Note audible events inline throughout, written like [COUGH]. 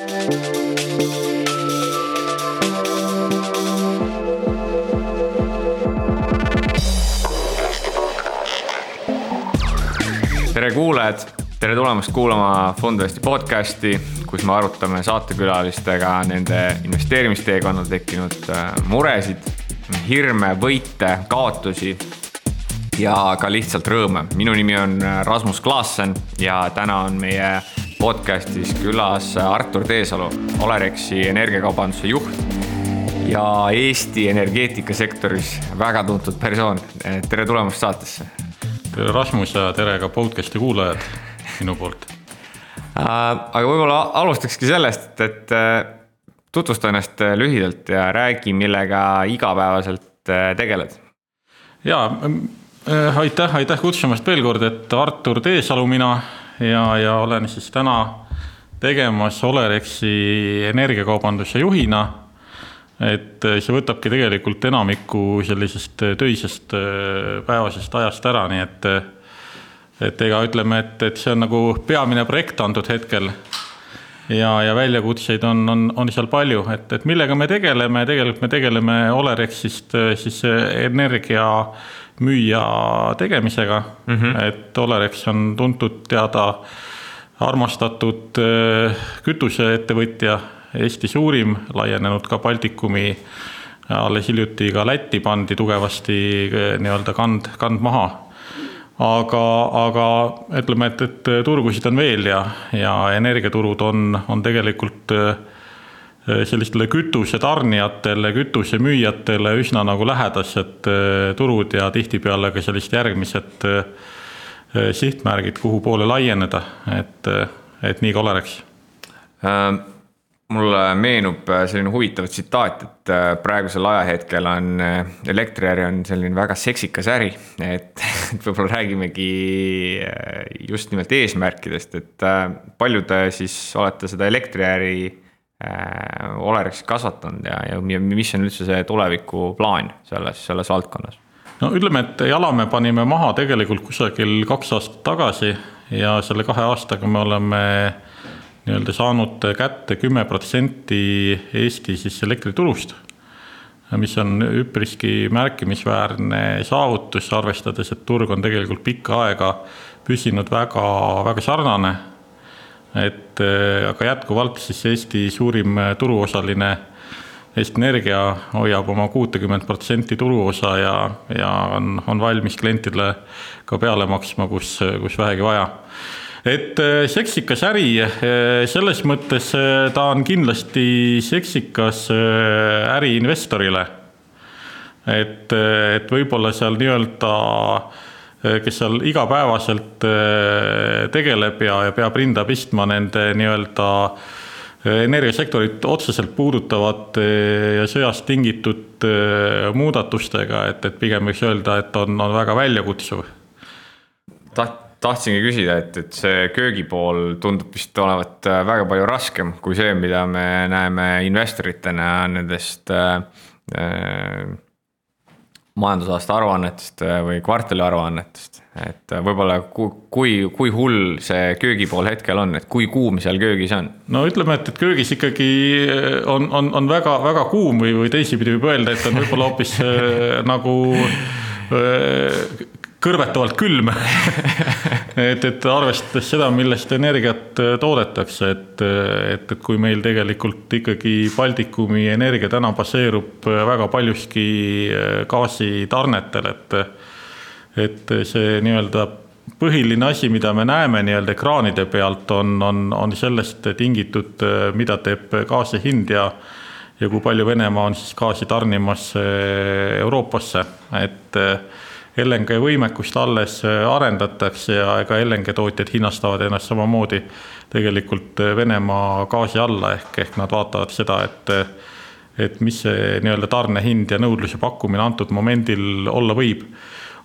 tere kuulajad, tere tulemast kuulama Fondvesti podcasti, kus me arutame saatekülalistega nende investeerimisteekonnal tekkinud äh, muresid, hirme, võite, kaotusi ja ka lihtsalt rõõme. minu nimi on äh, Rasmus Klaassen ja täna on meie podcastis külas Artur Teesalu, Olerexi energiakaubanduse juht ja Eesti energeetikasektoris väga tuntud persoon. tere tulemast saatesse tere, Rasmus ja tere ka podcast'i kuulajad minu poolt äh,. aga võib-olla alustakski sellest, et äh, tutvusta ennast äh, lühidalt ja räägi, millega igapäevaselt tegeled. ja äh, aitäh, aitäh kutsumast veel kord, et Artur Teesalu mina ja, ja olen siis täna tegemas Olerexi energiakaubanduse juhina. Et äh, see võtabki tegelikult enamiku sellisest äh, töisest äh, päevasest ajast ära, nii et et ega ütleme, et, et see on nagu peamine projekt antud hetkel. ja, ja väljakutseid on, on, on seal palju, et, et millega me tegeleme, tegelikult me tegeleme Olerexist siis energiamüüja tegemisega mm. -hmm. et Olerex on tuntud, teada, armastatud kütuseettevõtja Eesti suurim, laienenud ka Baltikumi, alles hiljuti ka Lätti pandi tugevasti eh, nii-öelda kand, kand maha. aga, aga ütleme, et, et turgusid on veel ja, ja energiaturud on, on tegelikult eh, sellistele kütusetarnijatele, kütusemüüjatele üsna nagu lähedased eh, turud ja tihtipeale ka sellised järgmised sihtmärgid, kuhu poole laieneda, et, et nii ka oleks ähm mulle meenub äh, selline huvitav tsitaat, et äh, praegusel ajahetkel on äh, elektriäri on selline väga seksikas äri, et, [LAUGHS] et võib-olla räägimegi just nimelt eesmärkidest, et palju te siis olete seda elektriäri äh, Olerexis kasvatanud ja, ja mis on üldse see tulevikuplaan selles, selles valdkonnas? no ütleme, et jala me panime maha tegelikult kusagil kaks aastat tagasi ja selle kahe aastaga me oleme nii-öelda saanud kätte kümme protsenti Eesti siis elektriturust, mis on üpriski märkimisväärne saavutus, arvestades, et turg on tegelikult pikka aega püsinud väga, väga sarnane. Et aga jätkuvalt siis Eesti suurim turuosaline Eesti Energia hoiab oma kuutekümmet protsenti turuosa ja, ja on, on valmis klientidele ka peale maksma, kus, kus vähegi vaja et äh, seksikas äri, äh, selles mõttes äh, ta on kindlasti seksikas äri investorile. et, et võib-olla seal nii-öelda, kes seal igapäevaselt tegeleb ja, ja peab rinda pistma nende nii-öelda energiasektorit otseselt puudutavate ja sõjast tingitud muudatustega, et, et pigem võiks öelda, et on, on väga väljakutsuv. taht-, tahtsingi küsida, et, et see köögipool tundub vist olevat väga palju raskem kui see, mida me näeme investoritena nendest äh, majandusaasta aruannetest äh, või kvartali aruannetest. et võib-olla kui, kui, hull see köögipool hetkel on, et kui kuum seal köögis on? no ütleme, et, et köögis ikkagi on, on, on väga, väga kuum või, või teisipidi võib öelda, et on võib-olla hoopis äh, nagu kõrvetavalt külm. [LAUGHS] Et, et arvestades seda, millest energiat äh, toodetakse, et, et, et kui meil tegelikult ikkagi Baltikumi energia täna baseerub äh, väga paljuski äh, gaasitarnetel, et, et see nii-öelda põhiline asi, mida me näeme nii-öelda ekraanide pealt, on, on, on sellest tingitud, mida teeb gaasi hind ja ja kui palju Venemaa on siis gaasi tarnimas Euroopasse, et LNG võimekust alles äh, arendatakse ja ega LNG tootjad hinnastavad ennast samamoodi tegelikult äh, Venemaa gaasi alla ehk, ehk nad vaatavad seda, et äh, et mis see nii-öelda tarnehind ja nõudluse pakkumine antud momendil olla võib.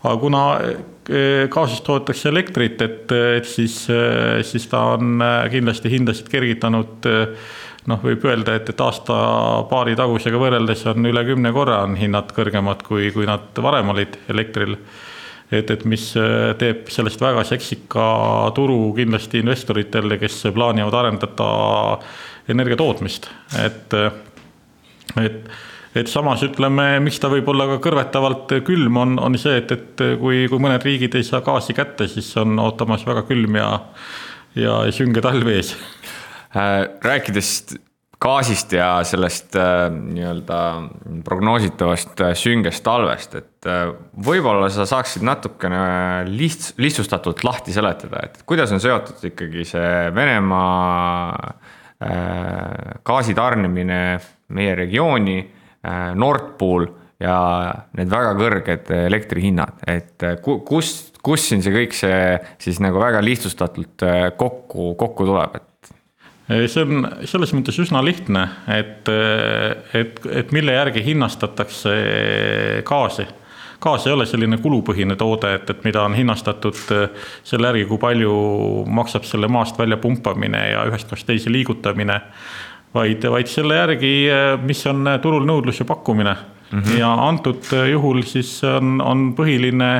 Aga kuna gaasist toodetakse elektrit, et, et siis, siis ta on kindlasti hindasid kergitanud noh, võib öelda, et, et aasta-paari tagusega võrreldes on üle kümne korra on hinnad kõrgemad, kui, kui nad varem olid elektril. et, et mis teeb sellest väga seksika turu kindlasti investoritele, kes plaanivad arendada energia tootmist, et, et et samas ütleme, miks ta võib olla ka kõrvetavalt külm, on, on see, et, et kui, kui mõned riigid ei saa gaasi kätte, siis on ootamas väga külm ja, ja sünge talv ees. rääkides gaasist ja sellest äh, nii-öelda prognoositavast äh, süngest talvest, et äh, võib-olla sa saaksid natukene liht-, lihtsustatult lahti seletada, et kuidas on seotud ikkagi see Venemaa gaasi tarnimine meie regiooni, Nord Pool ja need väga kõrged elektrihinnad, et kust, kus siin see kõik see siis nagu väga lihtsustatult kokku, kokku tuleb, et see on selles mõttes üsna lihtne, et, et, et mille järgi hinnastatakse gaasi. gaas ei ole selline kulupõhine toode, et, et mida on hinnastatud selle järgi, kui palju maksab selle maast välja pumpamine ja ühest kohast teise liigutamine. Vaid, vaid selle järgi, mis on turul nõudlus ja pakkumine mm. -hmm. ja antud juhul siis on, on põhiline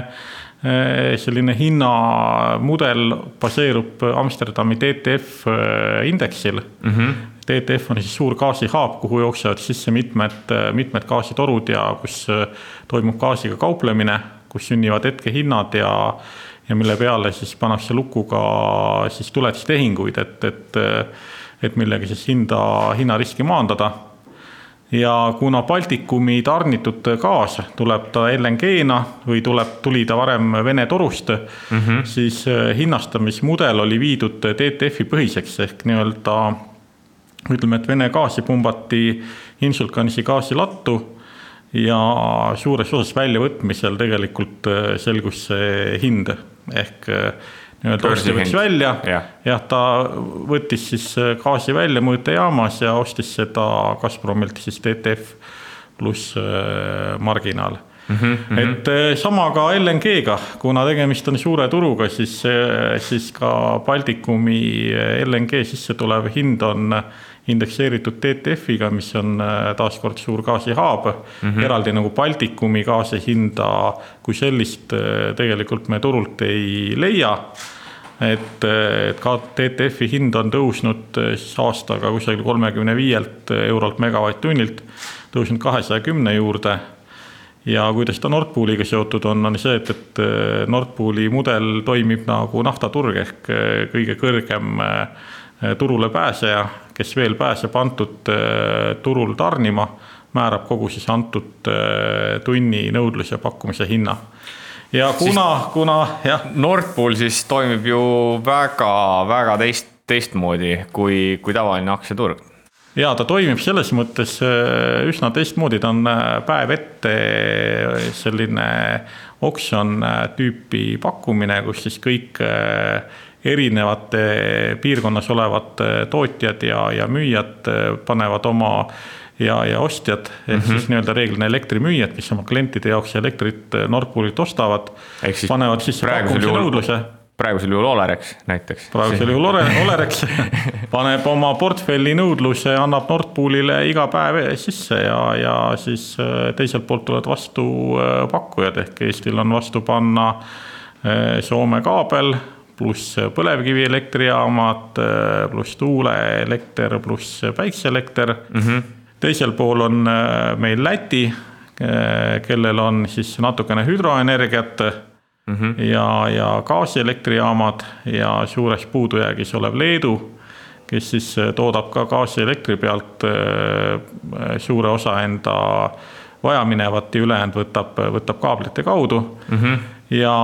Eh, selline hinnamudel baseerub Amsterdami TTF eh, indeksil mm. -hmm. TTF on siis suur gaasihaab, kuhu jooksevad sisse mitmed, mitmed gaasitorud ja kus eh, toimub gaasiga kauplemine, kus sünnivad hetkehinnad ja ja mille peale siis pannakse lukku ka siis tuletiste-tehinguid, et, et, et millega siis hinda, hinnariski maandada ja kuna Baltikumi tarnitud gaas tuleb ta LNG-na või tuleb, tuli ta varem Vene torust mm, -hmm. siis äh, hinnastamismudel oli viidud TTF-i põhiseks ehk nii-öelda ütleme, et Vene gaasi pumbati Inčukalnsi gaasilattu ja suures osas väljavõtmisel tegelikult äh, selgus see hind ehk äh, nii-öelda osti võttis välja ja., jah, ta võttis siis äh, gaasi välja mõõtejaamas ja ostis seda Gazpromilt siis TTF pluss äh, marginaal Mm -hmm. et äh, sama ka LNG-ga, kuna tegemist on suure turuga, siis, siis ka Baltikumi LNG sisse tulev hind on indekseeritud TTF-iga, mis on taaskord suur gaasihaab mm. -hmm. eraldi nagu Baltikumi gaasi hinda kui sellist tegelikult me turult ei leia et, et ka TTF-i hind on tõusnud eh, aastaga kusagil kolmekümne viielt eurolt megavatt-tunnilt, tõusnud kahesaja kümne juurde. ja kuidas ta Nord Pooliga seotud on, on see, et, et eh, Nord Pooli mudel toimib nagu naftaturg ehk eh, kõige kõrgem turule pääseja, kes veel pääseb antud turul tarnima, määrab kogu siis antud tunni nõudluse pakkumise hinna ja kuna, kuna jah. Nord Pool siis toimib ju väga-väga teist, teistmoodi kui, kui tavaline aktsiaturg ja ta toimib selles mõttes äh, üsna teistmoodi, ta on äh, päev ette selline oksjon äh, tüüpi pakkumine, kus siis kõik erinevate piirkonnas olevad tootjad ja, ja müüjad panevad oma ja, ja ostjad ehk mm -hmm. siis nii-öelda reeglina elektrimüüjad, kes oma klientide jaoks elektrit eh, Nord Poolilt ostavad, panevad sisse pakkumise nõudluse praegusel juhul Olerex näiteks. praegusel juhul Olerex [LAUGHS] paneb oma portfelli nõudluse, annab Nord Poolile iga päev sisse ja, ja siis eh, teiselt poolt tulevad vastu eh, pakkujad ehk Eestil on vastu panna Soome kaabel pluss põlevkivielektrijaamad, pluss tuuleelekter, pluss päikseelekter mm. -hmm teisel pool on äh, meil Läti, äh, kellel on siis natukene hüdroenergiat mm -hmm. ja, ja gaasielektrijaamad ja suures puudujäägis olev Leedu, kes siis äh, toodab ka gaasielektri pealt suure osa enda vajaminevat ja ülejäänud võtab, võtab kaablite kaudu mm. -hmm. ja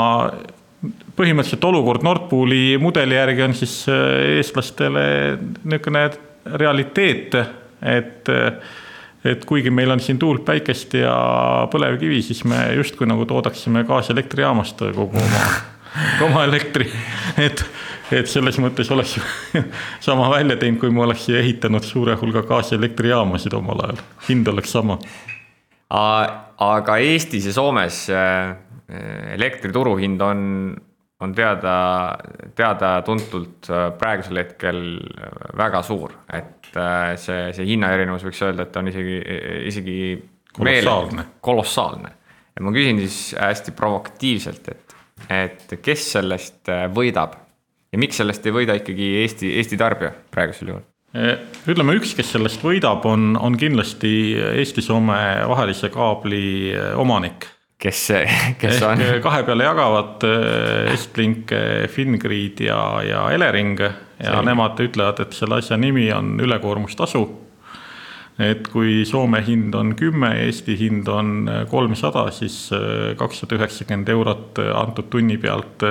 põhimõtteliselt olukord Nord Pooli mudeli järgi on siis eestlastele niisugune realiteet et et kuigi meil on siin tuult, päikest ja põlevkivi, siis me justkui nagu toodaksime gaaselektrijaamast kogu oma, [LAUGHS] oma elektri. et, et selles mõttes oleks ju [LAUGHS] sama välja teinud, kui me oleks ehitanud suure hulga gaasielektrijaamasid omal ajal, hind oleks sama. aga Eestis ja Soomes äh, elektri turuhind on on teada, teada-tuntult äh, praegusel hetkel äh, väga suur, et äh, see, see hinnaerinevus võiks öelda, et on isegi, isegi kolossaalne. kolossaalne. ja ma küsin siis hästi provokatiivselt, et, et kes sellest võidab ja miks sellest ei võida ikkagi Eesti, Eesti tarbija praegusel juhul? ütleme, üks, kes sellest võidab, on, on kindlasti Eesti-Soome vahelise kaabli omanik kes, [LAUGHS] kes Ehk on? kahe peale jagavad Estlink, Fingrid ja, ja Elering ja Selge. nemad ütlevad, et selle asja nimi on ülekoormustasu et kui Soome hind on kümme, Eesti hind on kolmsada, siis kakssada üheksakümmend eurot antud tunni pealt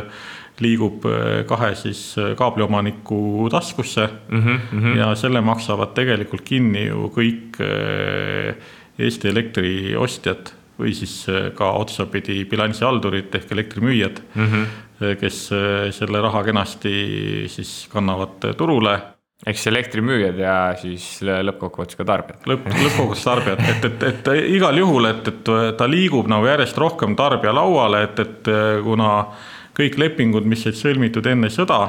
liigub kahe siis kaabliomaniku taskusse mm -hmm. ja selle maksavad tegelikult kinni ju kõik Eesti elektriostjad või siis ka otsapidi bilansihaldurid ehk elektrimüüjad mm, -hmm. kes selle raha kenasti siis kannavad turule eks elektrimüüjad ja siis lõppkokkuvõttes ka tarbijad. lõpp, lõppkokkuvõttes tarbijad, et, et, et igal juhul, et, et ta liigub nagu järjest rohkem tarbija lauale, et, et kuna kõik lepingud, mis said sõlmitud enne sõda,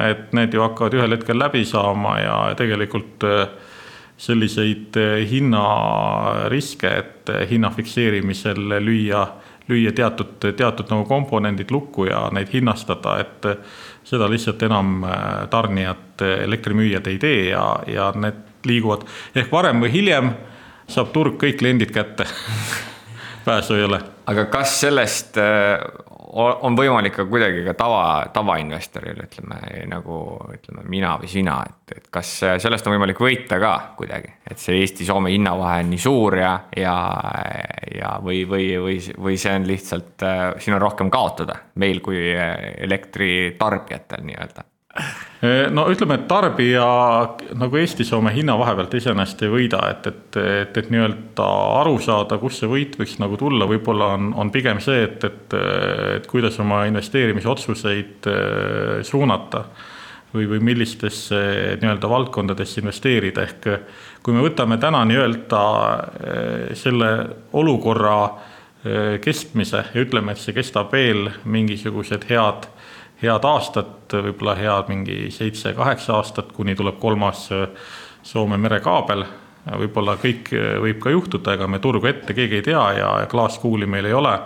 et need ju hakkavad ühel hetkel läbi saama ja tegelikult selliseid hinnariske, et hinna fikseerimisel lüüa, lüüa teatud, teatud nagu komponendid lukku ja neid hinnastada, et seda lihtsalt enam tarnijad, elektrimüüjad ei tee ja, ja need liiguvad ehk varem või hiljem saab turg kõik kliendid kätte [LAUGHS] pääsu ei ole. aga kas sellest on võimalik ka kuidagi ka tava, tavainvestoril, ütleme nagu ütleme mina või sina, et, et kas sellest on võimalik võita ka kuidagi, et see Eesti-Soome hinnavahe on nii suur ja, ja, ja või, või, või, või see on lihtsalt, siin on rohkem kaotada meil kui elektritarbijatel nii-öelda no ütleme, et tarbija nagu Eesti-Soome hinna vahe pealt iseenesest ei võida, et, et, et, et nii-öelda aru saada, kust see võit võiks nagu tulla, võib-olla on, on pigem see, et, et, et kuidas oma investeerimisotsuseid äh, suunata. või, või millistesse nii-öelda valdkondadesse investeerida, ehk kui me võtame täna nii-öelda selle olukorra kestmise ja ütleme, et see kestab veel mingisugused head head aastat, võib-olla head mingi seitse-kaheksa aastat, kuni tuleb kolmas äh, Soome merekaabel. võib-olla kõik äh, võib ka juhtuda, ega me turgu ette keegi ei tea ja klaaskuuli meil ei ole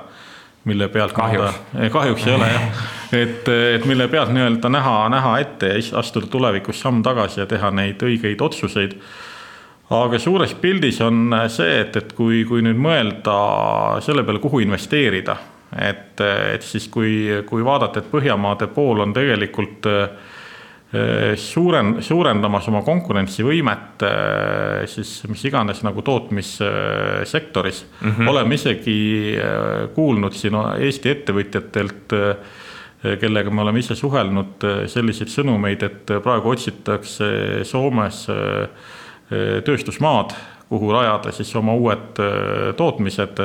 mille pealt kahjuks, kahjuks ei ole jah, [LAUGHS] et, et mille pealt nii-öelda näha, näha ette ja astuda tulevikus samm tagasi ja teha neid õigeid otsuseid. aga suures pildis on see, et, et kui, kui nüüd mõelda selle peale, kuhu investeerida et, et siis, kui, kui vaadata, et Põhjamaade pool on tegelikult eh, suuren-, suurendamas oma konkurentsivõimet eh, siis mis iganes nagu tootmissektoris mm. -hmm. oleme isegi eh, kuulnud siin Eesti ettevõtjatelt, kellega me oleme ise suhelnud, selliseid sõnumeid, et praegu otsitakse Soomes tööstusmaad, kuhu rajada siis oma uued tootmised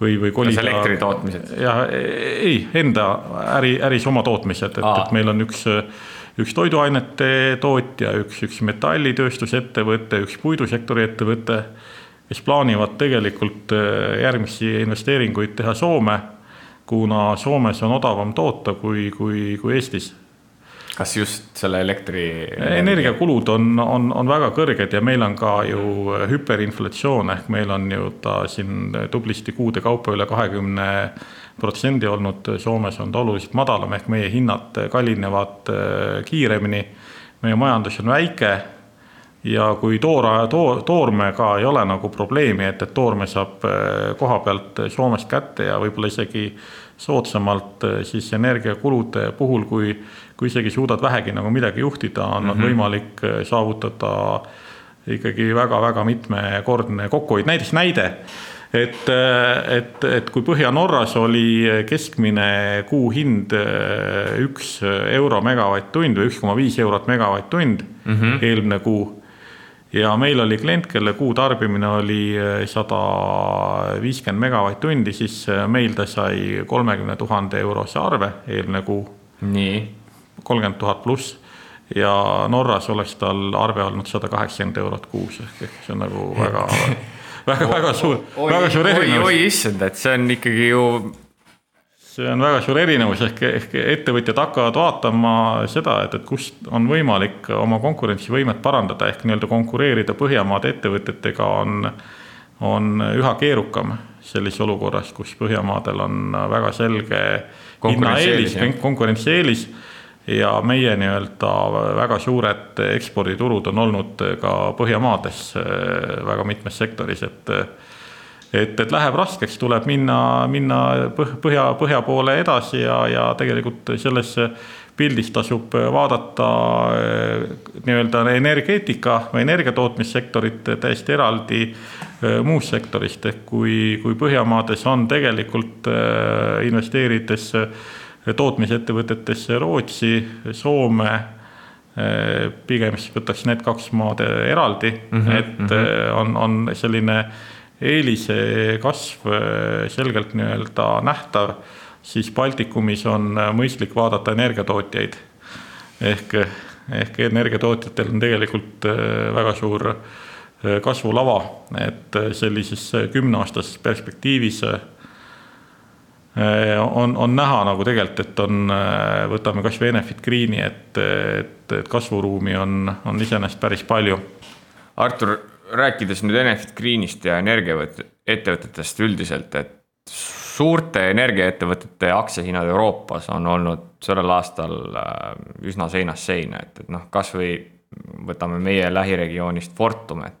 või, või kolida. elektri tootmised? jah, ei, enda äri, äris oma tootmised, et, et meil on üks, üks toiduainete tootja, üks, üks metallitööstusettevõte, üks puidusektori ettevõte, kes plaanivad tegelikult äh, järgmisi investeeringuid teha Soome, kuna Soomes on odavam toota kui, kui, kui Eestis kas just selle elektri? energiakulud on, on, on väga kõrged ja meil on ka ju hüperinflatsioon ehk meil on ju ta siin tublisti kuude kaupa üle kahekümne protsendi olnud, Soomes on ta oluliselt madalam, ehk meie hinnad kallinevad äh, kiiremini. meie majandus on väike ja kui toora, toor, toormega ei ole nagu probleemi, et, et toorme saab äh, koha pealt Soomest kätte ja võib-olla isegi soodsamalt äh, siis energiakulude puhul, kui, kui isegi suudad vähegi nagu midagi juhtida, on mm, -hmm. võimalik äh, saavutada ikkagi väga-väga mitmekordne kokkuhoid, näiteks näide et, et, et kui Põhja-Norras oli keskmine kuu hind üks euro megavatt-tund või üks koma viis eurot megavatt-tund mm -hmm. eelmine kuu ja meil oli klient, kelle kuu tarbimine oli sada viiskümmend megavatt-tundi, siis meil ta sai kolmekümne tuhande eurose arve eelmine kuu. nii. Kolmkümmend tuhat pluss. Ja Norras oleks tal arve olnud sada kaheksakümmend eurot kuus ehk, see on nagu [LAUGHS] väga väga, väga suur, väga suur erinevus. oi issand, et see on ikkagi ju see on väga suur erinevus, ehk, ehk ettevõtjad hakkavad vaatama seda, et, et kust on võimalik oma konkurentsivõimet parandada, ehk nii-öelda konkureerida Põhjamaade ettevõtetega on, on üha keerukam sellises olukorras, kus Põhjamaadel on väga selge hinnaeelis, konkurentsieelis ja meie nii-öelda väga suured eksporditurud on olnud ka Põhjamaades väga mitmes sektoris, et et, et läheb raskeks, tuleb minna, minna põhja, põhja poole edasi ja, ja tegelikult selles pildis tasub vaadata nii-öelda energeetika või energiatootmissektorit täiesti eraldi muust sektorist, ehk kui, kui Põhjamaades on tegelikult investeerides tootmisettevõtetesse Rootsi, Soome pigem siis võtaks need kaks maad eraldi mm, -hmm, et mm -hmm. on, on selline eelise kasv äh, selgelt nii-öelda nähtav, siis Baltikumis on mõistlik vaadata energiatootjaid. ehk, ehk energiatootjatel on tegelikult väga suur kasvulava, et sellises kümneaastases perspektiivis on, on näha nagu tegelikult, et on, võtame kasvõi Enefit Greeni, et, et, et kasvuruumi on, on iseenesest päris palju. Artur rääkides nüüd Enefit Greenist ja energiaettevõtetest üldiselt, et suurte energiaettevõtete aktsiahinnad Euroopas on olnud sellel aastal äh, üsna seinast seina, et, et noh, kasvõi võtame meie lähiregioonist Fortum, et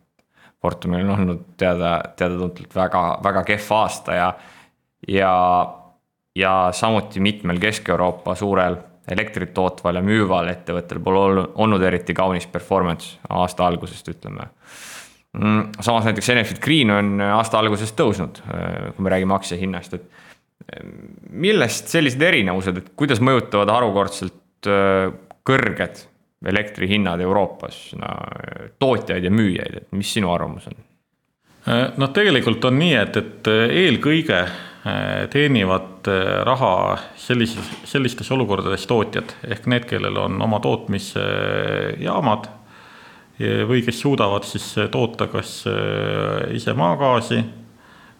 Fortumil on olnud teada, teada-tuntud väga, väga kehv aasta ja, ja, ja samuti mitmel Kesk-Euroopa suurel elektrit tootval ja müüval ettevõttel pole olnud, eriti kaunis performance aasta algusest, ütleme Mm, samas näiteks Enefit Green on aasta alguses tõusnud, kui me räägime aktsiahinnast, et äh, millest sellised erinevused, et kuidas mõjutavad harukordselt äh, kõrged elektrihinnad Euroopas no, tootjaid ja müüjaid, et mis sinu arvamus on? noh, tegelikult on nii, et, et eelkõige teenivad raha sellises, sellistes olukordades tootjad. Ehk need, kellel on oma tootmisjaamad või kes suudavad siis toota kas äh, ise maagaasi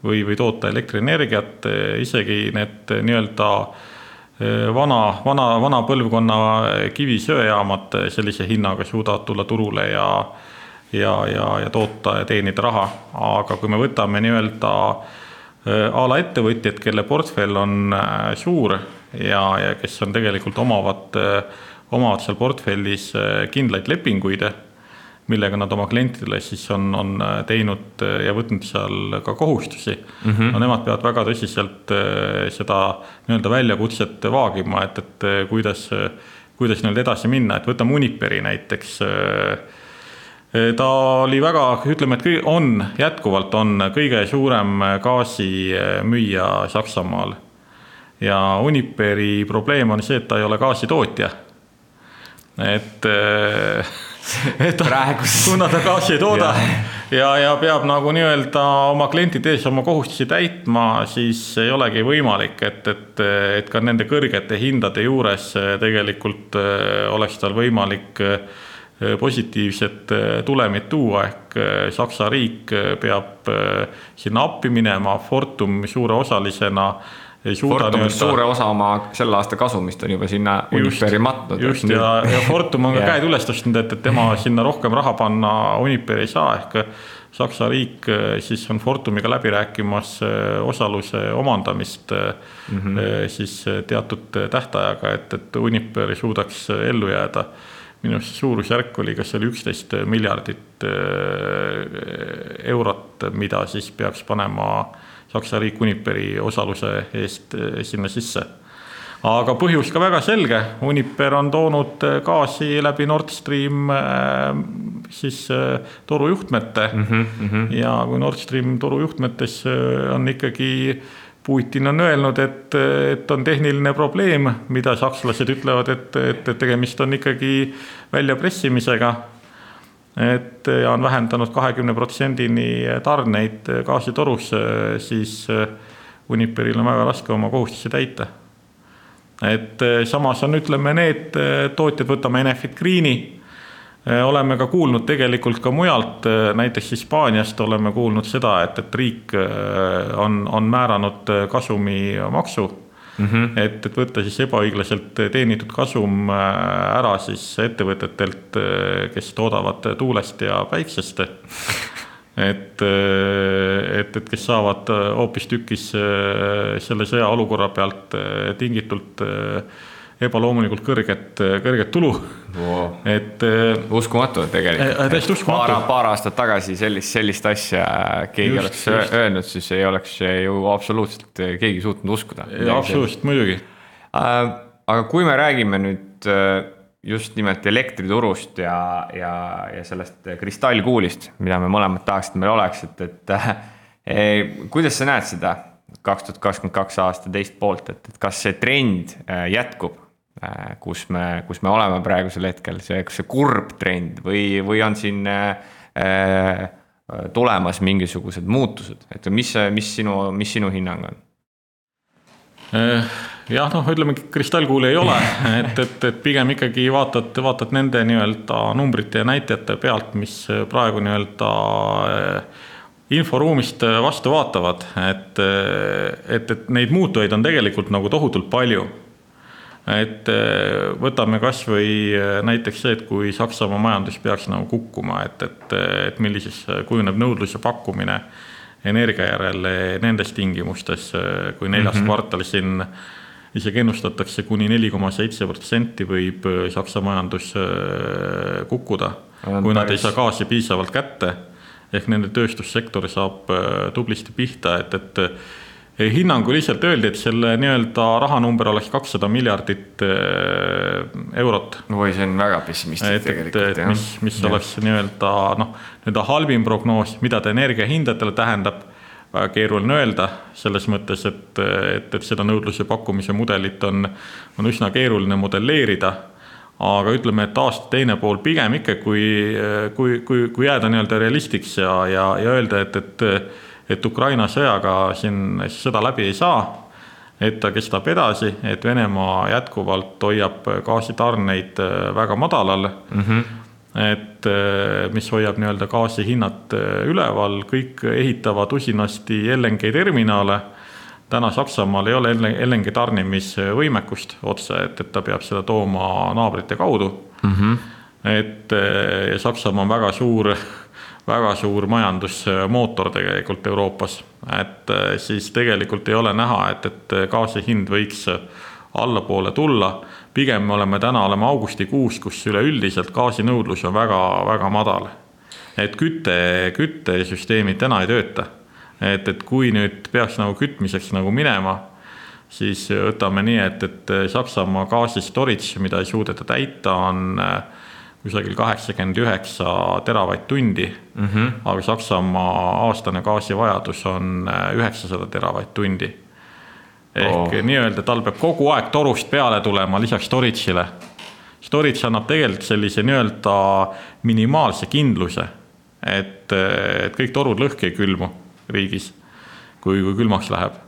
või, või toota elektrienergiat, isegi need nii-öelda vana, vana, vana põlvkonna kivisöejaamad sellise hinnaga suudavad tulla turule ja ja, ja, ja toota ja teenida raha, aga kui me võtame nii-öelda äh, a la ettevõtjad, kelle portfell on suur ja, ja kes on tegelikult omavad, omavad seal portfellis kindlaid lepinguid millega nad oma klientidele siis on, on äh, teinud äh, ja võtnud seal ka kohustusi mm. -hmm. no nemad peavad väga tõsiselt äh, seda nii-öelda väljakutset vaagima, et, et kuidas, kuidas nii-öelda edasi minna, et võtame Uniperi näiteks. Ta oli väga, ütleme, et on, jätkuvalt on kõige suurem gaasimüüja Saksamaal. ja Uniperi probleem on see, et ta ei ole gaasitootja. et [LAUGHS] et praeguses. [LAUGHS] kuna ta gaasi ei tooda [LAUGHS] ja, ja, ja peab nagu nii-öelda oma klientide ees oma kohustusi täitma, siis ei olegi võimalik, et, et, et ka nende kõrgete hindade juures tegelikult äh, oleks tal võimalik äh, positiivset äh, tulemit tuua, ehk Saksa riik peab sinna appi minema, Fortum suure osalisena ei suuda Fortum nii-öelda. suure osa oma selle aasta kasumist on juba sinna Uniperi matnud. just ja, ja Fortum on ka [LAUGHS] käed üles tõstnud, et, et tema [LAUGHS] sinna rohkem raha panna Uniperi ei saa, ehk Saksa riik eh, siis on Fortumiga läbi rääkimas eh, osaluse omandamist mm -hmm. siis teatud tähtajaga, et, et Uniper suudaks ellu jääda. Minu arust suurusjärk oli, kas see oli üksteist miljardit eurot, mida siis peaks panema Saksa riik Uniperi osaluse eest eh, sinna sisse. aga põhjus ka väga selge, Uniper on toonud eh, gaasi läbi Nord Stream siis torujuhtmete mm. -hmm, mm -hmm. ja kui Nord Stream torujuhtmetes on ikkagi Putin on öelnud, et, et on tehniline probleem, mida sakslased ütlevad, et, et tegemist on ikkagi väljapressimisega et ja on vähendanud kahekümne protsendini tarneid gaasitorusse, siis Uniperil on väga raske oma kohustusi täita. et samas on, ütleme, need tootjad, võtame Enefit Greeni, oleme ka kuulnud tegelikult ka mujalt, näiteks Hispaaniast oleme kuulnud seda, et, et riik on, on määranud kasumimaksu mm. -hmm. et, et võtta siis ebaõiglaselt teenitud kasum äh, ära siis ettevõtetelt, äh, kes toodavad tuulest ja päiksest [LAUGHS] et, äh, et, et kes saavad hoopistükkis selle sõjaolukorra pealt tingitult ebaloomulikult kõrget, kõrget tulu wow.. et. uskumatu tegelikult. täiesti uskumatu. paar, aastat tagasi sellist, sellist asja keegi just, oleks just. öelnud, siis ei oleks ju absoluutselt keegi suutnud uskuda. absoluutselt, muidugi. aga kui me räägime nüüd just nimelt elektriturust ja, ja, ja sellest kristallkuulist, mida me mõlemad tahaks, et meil oleks, et, et eh, kuidas sa näed seda kaks tuhat kakskümmend kaks aasta teist poolt, et, et kas see trend jätkub, kus me, kus me oleme praegusel hetkel, see, kas see kurb trend või, või on siin äh, tulemas mingisugused muutused, et mis, mis sinu, mis sinu hinnang on? jah, noh, ütleme kristallkuuli ei ole, [LAUGHS] et, et, et pigem ikkagi vaatad, vaatad nende nii-öelda numbrite ja näitajate pealt, mis praegu nii-öelda inforuumist vastu vaatavad, et, et, et neid muutujaid on tegelikult nagu tohutult palju. Et eh, võtame kasvõi eh, näiteks see, et kui Saksamaa majandus peaks nagu kukkuma, et, et, et millises kujuneb nõudlus ja pakkumine energia järele nendes tingimustes, kui neljas mm -hmm. kvartal siin isegi ennustatakse kuni neli koma seitse protsenti võib äh, Saksa majandus äh, kukkuda, kui nad ei saa gaasi piisavalt kätte. ehk nende tööstussektor saab äh, tublisti pihta, et, et hinnanguliselt öeldi, et selle nii-öelda rahanumber oleks kakssada miljardit eurot. oi, see on väga pessimistlik tegelikult. mis, mis ja. oleks nii-öelda noh, nii-öelda halvim prognoos, mida ta energiahindadele tähendab väga keeruline öelda, selles mõttes, et, et, et seda nõudluse pakkumise mudelit on, on üsna keeruline modelleerida. aga ütleme, et aasta teine pool pigem ikka, kui, kui, kui, kui jääda nii-öelda realistiks ja, ja, ja öelda, et, et, et Ukraina sõjaga siin sõda läbi ei saa et ta kestab edasi, et Venemaa jätkuvalt hoiab gaasitarneid väga madalal mm. -hmm et eh, mis hoiab nii-öelda gaasi hinnad eh, üleval, kõik ehitavad usinasti LNG terminale. täna Saksamaal ei ole LNG tarnimisvõimekust otse, et, et ta peab seda tooma naabrite kaudu mm. -hmm. et Saksamaa on väga suur, väga suur majandusmootor tegelikult Euroopas, et siis tegelikult ei ole näha, et, et gaasi hind võiks allapoole tulla pigem me oleme täna, oleme augustikuus, kus üleüldiselt gaasinõudlus on väga-väga madal. et küte, küttesüsteemid täna ei tööta. et, et kui nüüd peaks nagu kütmiseks nagu minema, siis võtame nii, et, et Saksamaa gaasi storage, mida ei suudeta täita, on kusagil kaheksakümmend üheksa teravatt-tundi mm. -hmm. aga Saksamaa aastane gaasivajadus on äh, üheksasada teravatt-tundi ehk oh. nii-öelda tal peab kogu aeg torust peale tulema lisaks storage'ile. Storage annab tegelikult sellise nii-öelda minimaalse kindluse, et, et kõik torud lõhki ei külmu riigis, kui, kui külmaks läheb.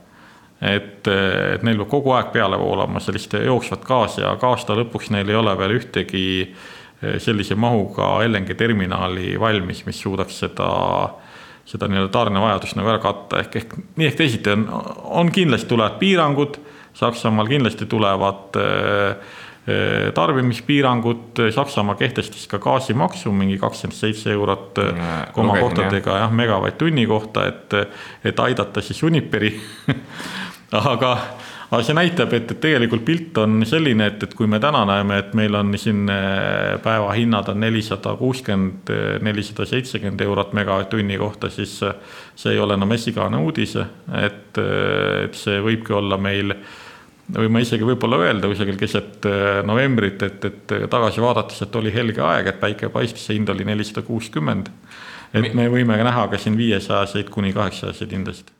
et, et neil peab kogu aeg peale voolama sellist jooksvat gaasi ja aasta lõpuks neil ei ole veel ühtegi sellise mahuga LNG terminali valmis, mis suudaks seda seda nii-öelda tarnevajadust nagu ära katta, ehk, ehk nii ehk teisiti on, on kindlasti tulevad piirangud, Saksamaal kindlasti tulevad äh, tarbimispiirangud, Saksamaa kehtestas ka gaasimaksu mingi kakskümmend seitse eurot komakohtadega jah, megavatt-tunni kohta, et, et aidata siis Uniperi [LAUGHS] aga aga see näitab, et, et tegelikult pilt on selline, et, et kui me täna näeme, et meil on siin äh, päevahinnad on nelisada kuuskümmend, nelisada seitsekümmend eurot megavatt-tunni kohta, siis äh, see ei ole enam esigane uudis, et, äh, et see võibki olla meil võime isegi võib-olla öelda kusagil keset novembrit, et, et tagasi vaadates, et oli helge aeg, et päike paistis, see hind oli nelisada kuuskümmend. et me võime näha ka siin viiesajaseid kuni kaheksasajaseid hindasid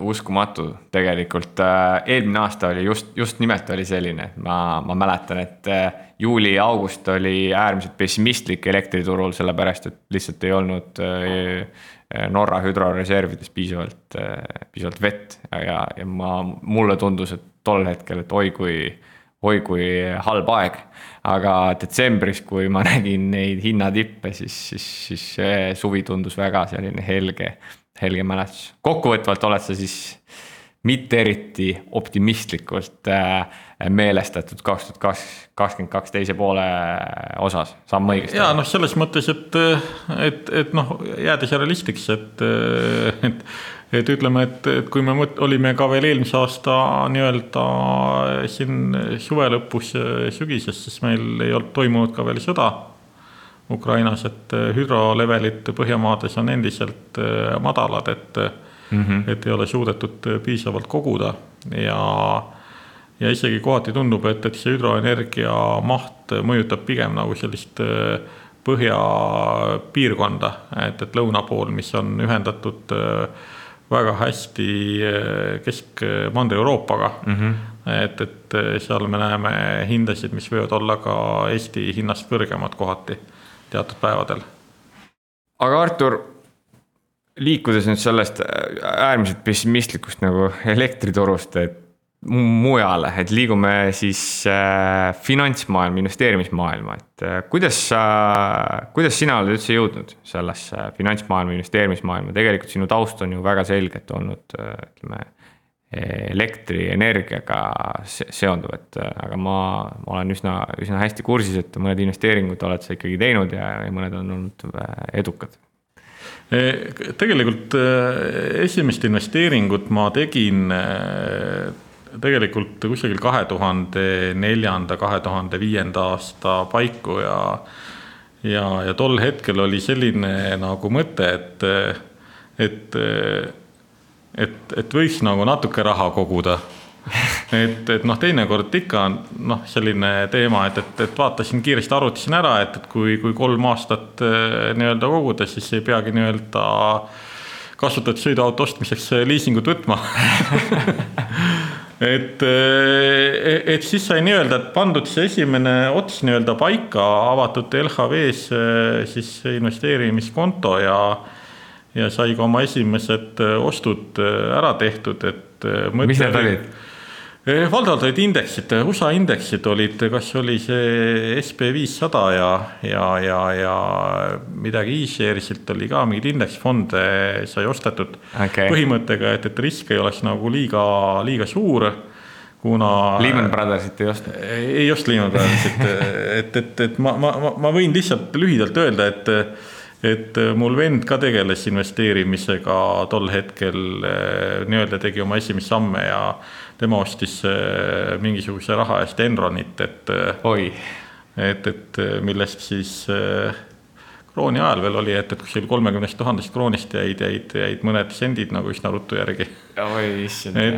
uskumatu. Tegelikult, äh, eelmine aasta oli just, just nimelt oli selline, et ma, ma mäletan, et äh, juuli-august oli äärmiselt pessimistlik elektriturul, sellepärast et lihtsalt ei olnud äh, Norra hüdroreservides piisavalt, piisavalt vett. Ja, ja ma, mulle tundus, et tol hetkel, et oi kui, oi kui halb aeg. aga detsembris, kui ma [LAUGHS] nägin neid hinnatippe, siis, siis, siis see suvi tundus väga selline helge helge mälestus. kokkuvõtvalt oled sa siis mitte eriti optimistlikult äh, meelestatud kaks tuhat kaks, kakskümmend kaks teise poole osas, saan ma õigesti ja noh, selles mõttes, et, et, et noh, jäädes realistiks, et, et et ütleme, et, et kui me mõt-, olime ka veel eelmise aasta nii-öelda siin suve lõpus, sügises, siis meil ei olnud toimunud ka veel sõda Ukrainas, et hüdrolevelid Põhjamaades on endiselt madalad, et mm, -hmm. et ei ole suudetud piisavalt koguda ja ja isegi kohati tundub, et, et see hüdroenergia maht mõjutab pigem nagu sellist põhjapiirkonda, et, et lõuna pool, mis on ühendatud väga hästi äh, Kesk- Mandri-Euroopaga mm. -hmm. et, et seal me näeme hindasid, mis võivad olla ka Eesti hinnast kõrgemad kohati teatud päevadel. aga Artur, liikudes nüüd sellest äärmiselt pessimistlikust nagu [LAUGHS] elektriturust, et mujale, et liigume siis äh, finantsmaailma, investeerimismaailma, et äh, kuidas sa, kuidas sina oled üldse jõudnud sellesse finantsmaailma, investeerimismaailma, tegelikult sinu taust on ju väga selgelt olnud äh, ütleme elektrienergiaga seonduv, et äh, aga ma, ma olen üsna, üsna hästi kursis, et mõned investeeringud oled sa ikkagi teinud ja, ja mõned on olnud äh, edukad. Tegelikult äh, esimest investeeringut ma tegin tegelikult kusagil kahe tuhande neljanda, kahe tuhande viienda aasta paiku ja ja, ja tol hetkel oli selline nagu mõte, et, et, et, et võiks nagu natuke raha koguda. Et, et noh, teinekord ikka on noh, selline teema, et, et, et vaatasin kiiresti, arvutasin ära, et, et kui, kui kolm aastat eh, nii-öelda koguda, siis ei peagi nii-öelda kasutatud sõiduauto ostmiseks liisingut võtma. [LAUGHS] Et, eh, et siis sai nii-öelda, pandud see esimene ots nii-öelda paika, avatud LHV-s eh, siis investeerimiskonto ja ja sai ka oma esimesed eh, ostud ära tehtud, et. mis need olid? Valdavalt olid indeksid, USA indeksid olid, kas oli see SB viissada ja, ja, ja, ja midagi e-shares'ilt oli ka mingeid indeksfonde sai ostetud okay.. põhimõttega, et, et risk ei oleks nagu liiga, liiga suur kuna. Lehman Brothersit ei ostnud? ei ostnud Lehman Brothersit, [LAUGHS] et, et, et ma, ma, ma võin lihtsalt lühidalt öelda, et et mul vend ka tegeles investeerimisega tol hetkel, nii-öelda tegi oma esimesi samme ja tema ostis äh, mingisuguse raha eest Enronit, et. Äh, oi. et, et äh, millest siis krooni ajal veel oli, et, et kuskil kolmekümnest tuhandest kroonist jäid, jäid, jäid mõned sendid nagu üsna ruttu järgi.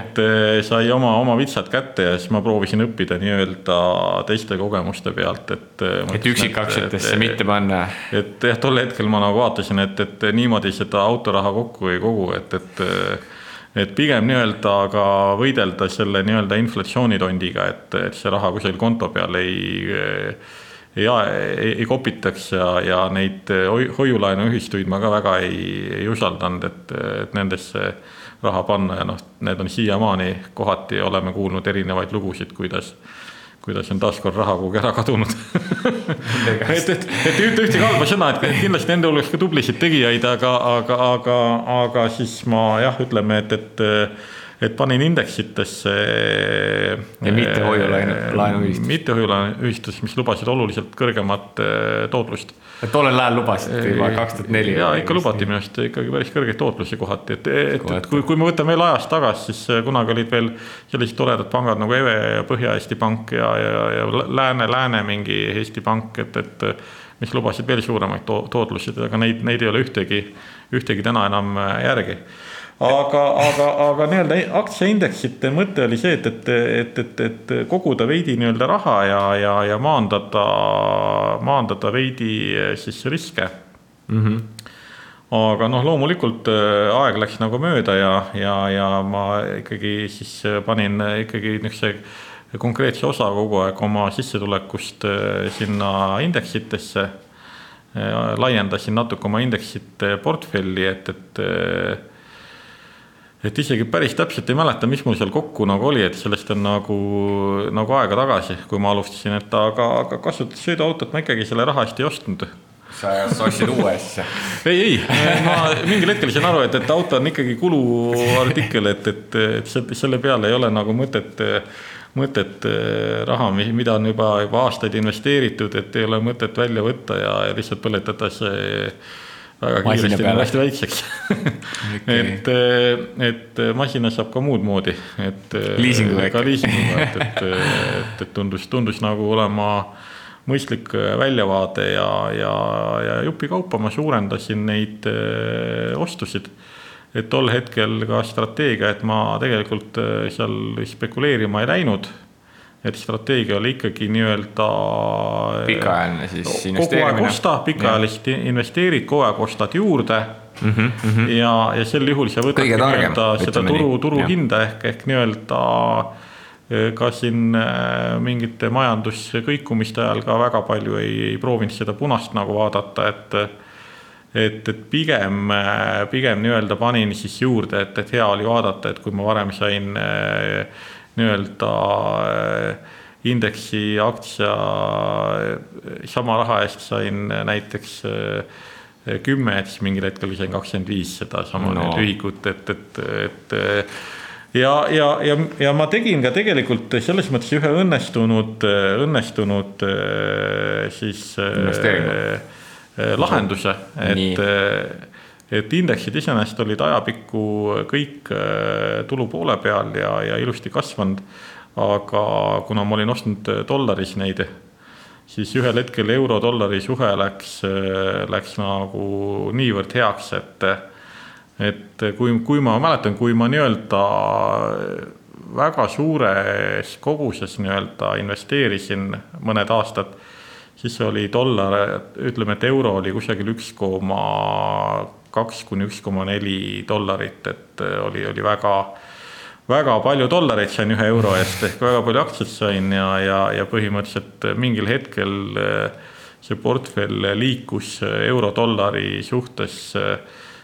et sai oma, oma vitsad kätte ja siis ma proovisin õppida nii-öelda teiste kogemuste pealt, et. et üksikaktsiatesse mitte panna. et jah, tol hetkel ma nagu vaatasin, et, et niimoodi seda autoraha kokku ei kogu, et, et et pigem nii-öelda ka võidelda selle nii-öelda inflatsioonitondiga, et, et see raha kusagil konto peal ei ei, ei, ei kopitaks ja, ja neid hoiulaenuühistuid ma ka väga ei, ei usaldanud, et, et nendesse raha panna ja noh, need on siiamaani kohati oleme kuulnud erinevaid lugusid, kuidas kuidas on taaskord raha kuhugi ära kadunud. Et, et, et ei ütle ühtegi halba sõna, et kindlasti nende hulgas ka tublisid tegijaid, aga, aga, aga, aga siis ma jah, ütleme, et, et et panin indeksitesse. ja mitte hoiulaenuühistus. mitte hoiulaenuühistus, mis lubasid oluliselt kõrgemat eh, tootlust tollel ajal lubasite juba kaks tuhat neli. ja ikka lubati minu arust ikkagi päris kõrgeid tootlusi kohati, et, et, et kui, kui me võtame veel ajas tagasi, siis kunagi olid veel sellised toredad pangad nagu EVE ja Põhja-Eesti Pank ja, ja, ja Lääne, Lääne mingi Eesti Pank, et, et mis lubasid veel suuremaid to tootlusi, aga neid, neid ei ole ühtegi, ühtegi täna enam järgi aga, aga, aga nii-öelda aktsiaindeksite mõte oli see, et, et, et, et, et koguda veidi nii-öelda raha ja, ja, ja maandada, maandada veidi eh, siis riske mm. -hmm aga noh, loomulikult eh, aeg läks nagu mööda ja, ja, ja ma ikkagi siis panin ikkagi niisuguse konkreetse osa kogu aeg oma sissetulekust eh, sinna indeksitesse. laiendasin natuke oma indeksite portfelli, et, et et isegi päris täpselt ei mäleta, mis mul seal kokku nagu oli, et sellest on nagu, nagu aega tagasi, kui ma alustasin, et aga, aga kasutades sõiduautot ma ikkagi selle raha eest ei ostnud sa, ostsid uue asja? ei, ei, ma mingil hetkel sain aru, et, et auto on ikkagi kuluartikkel, et, et, et selle peale ei ole nagu mõtet mõtet raha, mida on juba, juba aastaid investeeritud, et ei ole mõtet välja võtta ja, ja lihtsalt põletada see väga kiiresti hästi väikseks okay. et, et masina saab ka muud moodi, et. liisinguga äkki. ka liisinguga, et, et, et, et tundus, tundus nagu olema mõistlik väljavaade ja, ja, ja jupikaupa ma suurendasin neid öö, ostusid. et tol hetkel ka strateegia, et ma tegelikult seal spekuleerima ei läinud et strateegia oli ikkagi nii-öelda. pikaajaline siis investeerimine. kogu aeg osta, pikaajalist investeerid, kogu aeg ostad juurde mm. -hmm, mm -hmm. ja, ja sel juhul sa võtadki nii-öelda seda turu, turuhinda ehk, ehk nii-öelda e, ka siin e, mingite majanduskõikumiste ajal ka väga palju ei, ei proovinud seda punast nagu vaadata, et et, et pigem, pigem nii-öelda panin siis juurde, et, et hea oli vaadata, et kui ma varem sain äh, nii-öelda äh, indeksi aktsia äh, sama raha eest sain näiteks äh, kümme, et siis mingil hetkel sain kakskümmend viis sedasama no. ühikut, et, et, et ja, ja, ja, ja ma tegin ka tegelikult selles mõttes ühe õnnestunud, õnnestunud siis lahenduse, et et indeksid iseenesest olid ajapikku kõik äh, tulu poole peal ja, ja ilusti kasvanud. aga kuna ma olin ostnud dollaris neid, siis ühel hetkel euro-dollari suhe läks, äh, läks nagu niivõrd heaks, et, et kui, kui ma mäletan, kui ma nii-öelda väga suures koguses nii-öelda investeerisin mõned aastad siis oli dollar, ütleme, et euro oli kusagil üks koma kaks kuni üks koma neli dollarit, et äh, oli, oli väga, väga palju dollareid sain ühe euro eest ehk väga palju aktsiaid sain ja, ja, ja põhimõtteliselt mingil hetkel äh, see portfell liikus euro-dollari suhtes äh,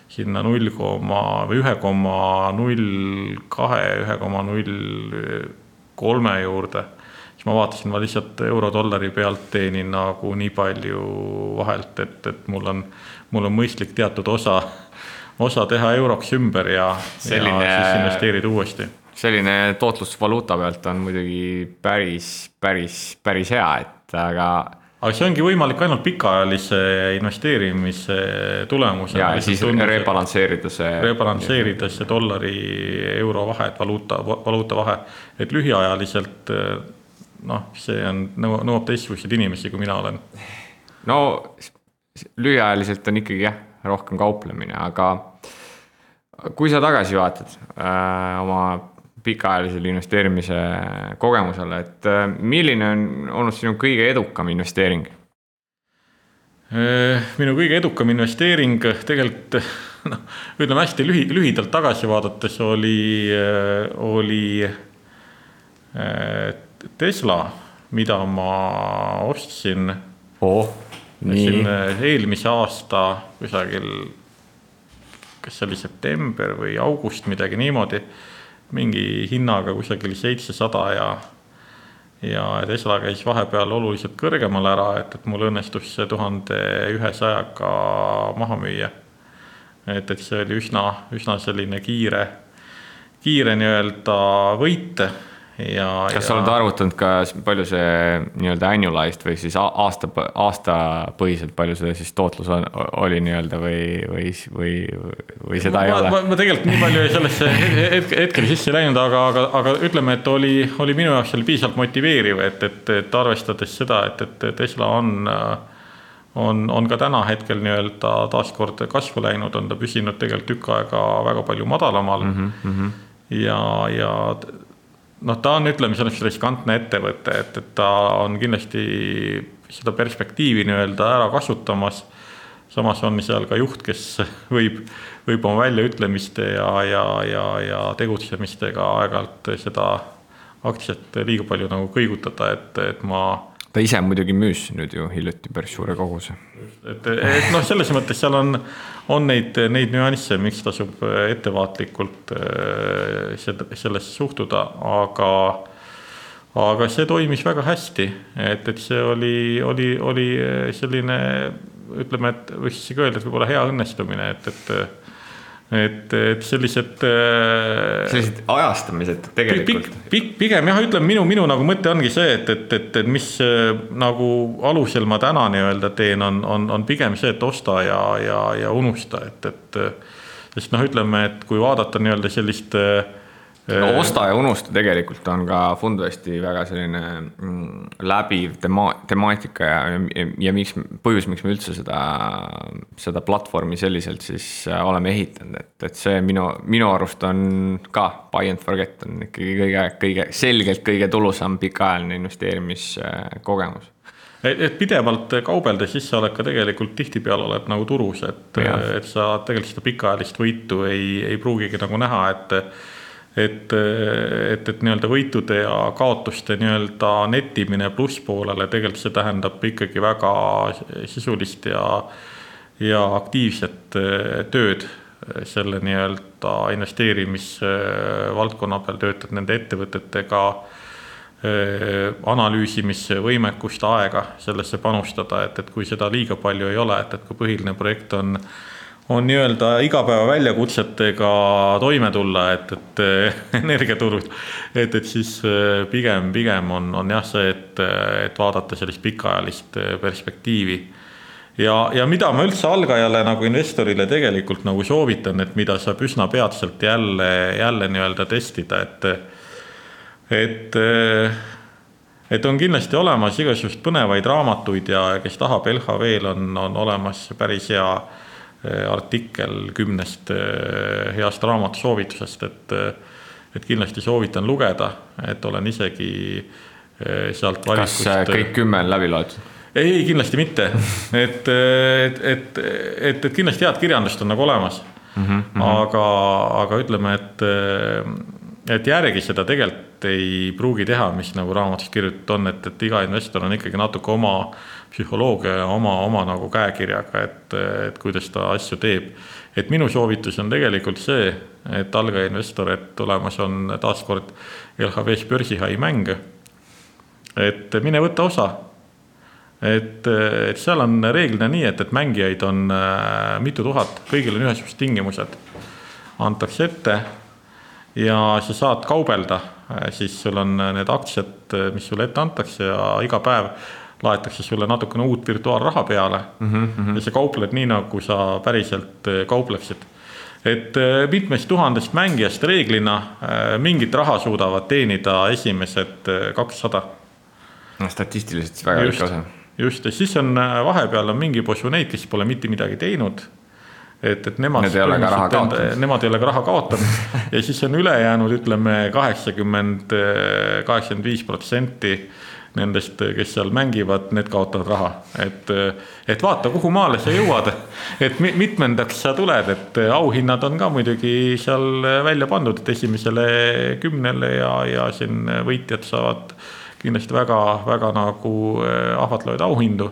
sinna null koma või ühe koma null kahe, ühe koma null kolme juurde. Siis ma vaatasin, ma lihtsalt euro-dollari pealt teenin nagu nii palju vahelt, et, et mul on, mul on mõistlik teatud osa, osa teha euroks ümber ja, selline, ja siis investeerida uuesti. selline tootlus valuuta pealt on muidugi päris, päris, päris hea, et aga aga see ongi võimalik ainult pikaajalise investeerimise tulemusena. ja siis rebalansseerida see. rebalansseerida see dollari, euro vahe, et valuuta, valuuta vahe, et lühiajaliselt noh, see on, nõuab teistsuguseid inimesi, kui mina olen. no lühiajaliselt on ikkagi jah, rohkem kauplemine, aga kui sa tagasi vaatad äh, oma pikaajalisele investeerimise kogemusele, et äh, milline on olnud sinu kõige edukam investeering? Äh, minu kõige edukam investeering tegelikult noh, ütleme hästi lühi, lühidalt tagasi vaadates oli, äh, oli äh, Tesla, mida ma ostsin oh,. Siin eelmise aasta kusagil, kas see oli september või august, midagi niimoodi. mingi hinnaga kusagil seitsesada ja, ja Tesla käis vahepeal oluliselt kõrgemal ära, et, et mul õnnestus see tuhande ühesajaga maha müüa. et, et see oli üsna, üsna selline kiire, kiire nii-öelda võit ja. kas sa oled arvutanud ka, palju see nii-öelda annualized või siis aasta, aastapõhiselt, palju see siis tootlus on, oli nii-öelda või, või, või, või seda ma, ei ole? ma tegelikult nii palju sellesse hetke, hetkel sisse läinud, aga, aga, aga ütleme, et oli, oli minu jaoks oli piisavalt motiveeriv, et, et, et arvestades seda, et, et Tesla on on, on ka täna hetkel nii-öelda taaskord kasvu läinud, on ta püsinud tegelikult tükk aega väga palju madalamal mm. -hmm. ja, ja noh, ta on, ütleme, selles mõttes riskantne ettevõte, et, et ta on kindlasti seda perspektiivi nii-öelda ära kasutamas. samas on seal ka juht, kes võib, võib oma väljaütlemiste ja, ja, ja, ja tegutsemistega aeg-ajalt seda aktsiat liiga palju nagu kõigutada, et, et ma ta ise muidugi müüs nüüd ju hiljuti päris suure koguse. et, et noh, selles mõttes seal on, on neid, neid nüansse, miks tasub ettevaatlikult äh, sellesse suhtuda, aga aga see toimis väga hästi, et, et see oli, oli, oli selline ütleme, et võiks isegi öelda, et võib-olla hea õnnestumine, et, et et, et sellised. sellised ajastamised tegelikult. pigem jah, ütleme minu, minu nagu mõte ongi see, et, et, et, et mis nagu alusel ma täna nii-öelda teen, on, on, on pigem see, et osta ja, ja, ja unusta, et, et. sest noh, ütleme, et kui vaadata nii-öelda sellist äh, no osta ja unusta tegelikult on ka Fundvesti väga selline mm, läbiv tema-, temaatika ja, ja, ja miks, põhjus, miks me üldse seda, seda platvormi selliselt siis äh, oleme ehitanud, et, et see minu, minu arust on ka buy and forget on ikkagi kõige, kõige, selgelt kõige tulusam pikaajaline investeerimiskogemus. Et, et pidevalt sa oled ka tegelikult tihtipeale oled nagu turus, et, et sa tegelikult seda pikaajalist võitu ei, ei pruugigi nagu näha, et et, et, et nii-öelda võitude ja kaotuste nii-öelda nettimine plusspoolele, tegelikult see tähendab ikkagi väga sisulist ja, ja aktiivset eh, tööd selle nii-öelda investeerimisvaldkonna peal, töötad nende ettevõtetega eh, analüüsimisvõimekust, aega sellesse panustada, et, et kui seda liiga palju ei ole, et, et kui põhiline projekt on on nii-öelda igapäeva väljakutsetega toime tulla, et, et [LAUGHS] energiaturud, et, et siis äh, pigem, pigem on, on jah see, et, et vaadata sellist pikaajalist äh, perspektiivi. ja, ja mida ma üldse algajale nagu investorile tegelikult nagu soovitan, et mida saab üsna peatselt jälle, jälle nii-öelda testida, et, et et on kindlasti olemas igasuguseid põnevaid raamatuid ja kes tahab, LHV-l on, on olemas päris hea Eh, artikkel kümnest eh, heast raamatusoovitusest, et, eh, et kindlasti soovitan lugeda, et olen isegi sealt valikust. kas kõik kümme on läbi loetud? ei, kindlasti mitte, [LAUGHS] et, et, et, et, et kindlasti head kirjandust on nagu olemas mm. -hmm. aga, aga ütleme, et, et järgi seda tegelikult ei pruugi teha, mis nagu raamatus kirjutatud on, et, et iga investor on ikkagi natuke oma psühholoogia oma, oma nagu käekirjaga, et, et kuidas ta asju teeb. et minu soovitus on tegelikult see, et algaja investor, et tulemas on taaskord LHV-s börsihai mäng. et mine võta osa. et, et seal on reeglina nii, et, et mängijaid on äh, mitu tuhat, kõigil on ühesugused tingimused. antakse ette ja sa saad kaubelda, siis sul on need aktsiad, mis sulle ette antakse ja iga päev laetakse sulle natukene uut virtuaalraha peale mm. -hmm. ja sa kaupled nii, nagu sa päriselt äh, kaupleksid. et äh, mitmest tuhandest mängijast reeglina äh, mingit raha suudavad teenida esimesed kakssada. no statistiliselt väga väike osa. just, ja siis on vahepeal on mingi posu neid, kes pole mitte midagi teinud et, et nemad. Need ei ole ka raha kaotanud. Nemad ei ole ka raha kaotanud ja siis on ülejäänud, ütleme kaheksakümmend, kaheksakümmend viis protsenti nendest, kes seal mängivad, need kaotavad raha. et, et vaata, kuhu maale sa jõuad, et mitmendaks sa tuled, et auhinnad on ka muidugi seal välja pandud, et esimesele kümnele ja, ja siin võitjad saavad kindlasti väga-väga nagu eh, ahvatlevaid auhindu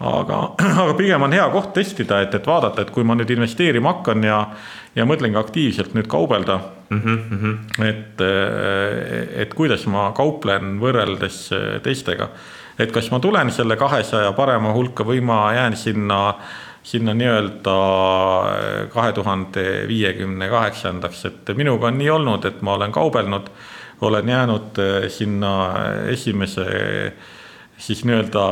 aga, [CLEARS THROAT] aga pigem on hea koht testida, et, et vaadata, et kui ma nüüd investeerima hakkan ja, ja mõtlengi aktiivselt nüüd kaubelda mm. -hmm. et, et kuidas ma kauplen võrreldes teistega. et kas ma tulen selle kahesaja parema hulka või ma jään sinna, sinna nii-öelda kahe tuhande viiekümne kaheksandaks, et minuga on nii olnud, et ma olen kaubelnud, olen jäänud sinna esimese siis nii-öelda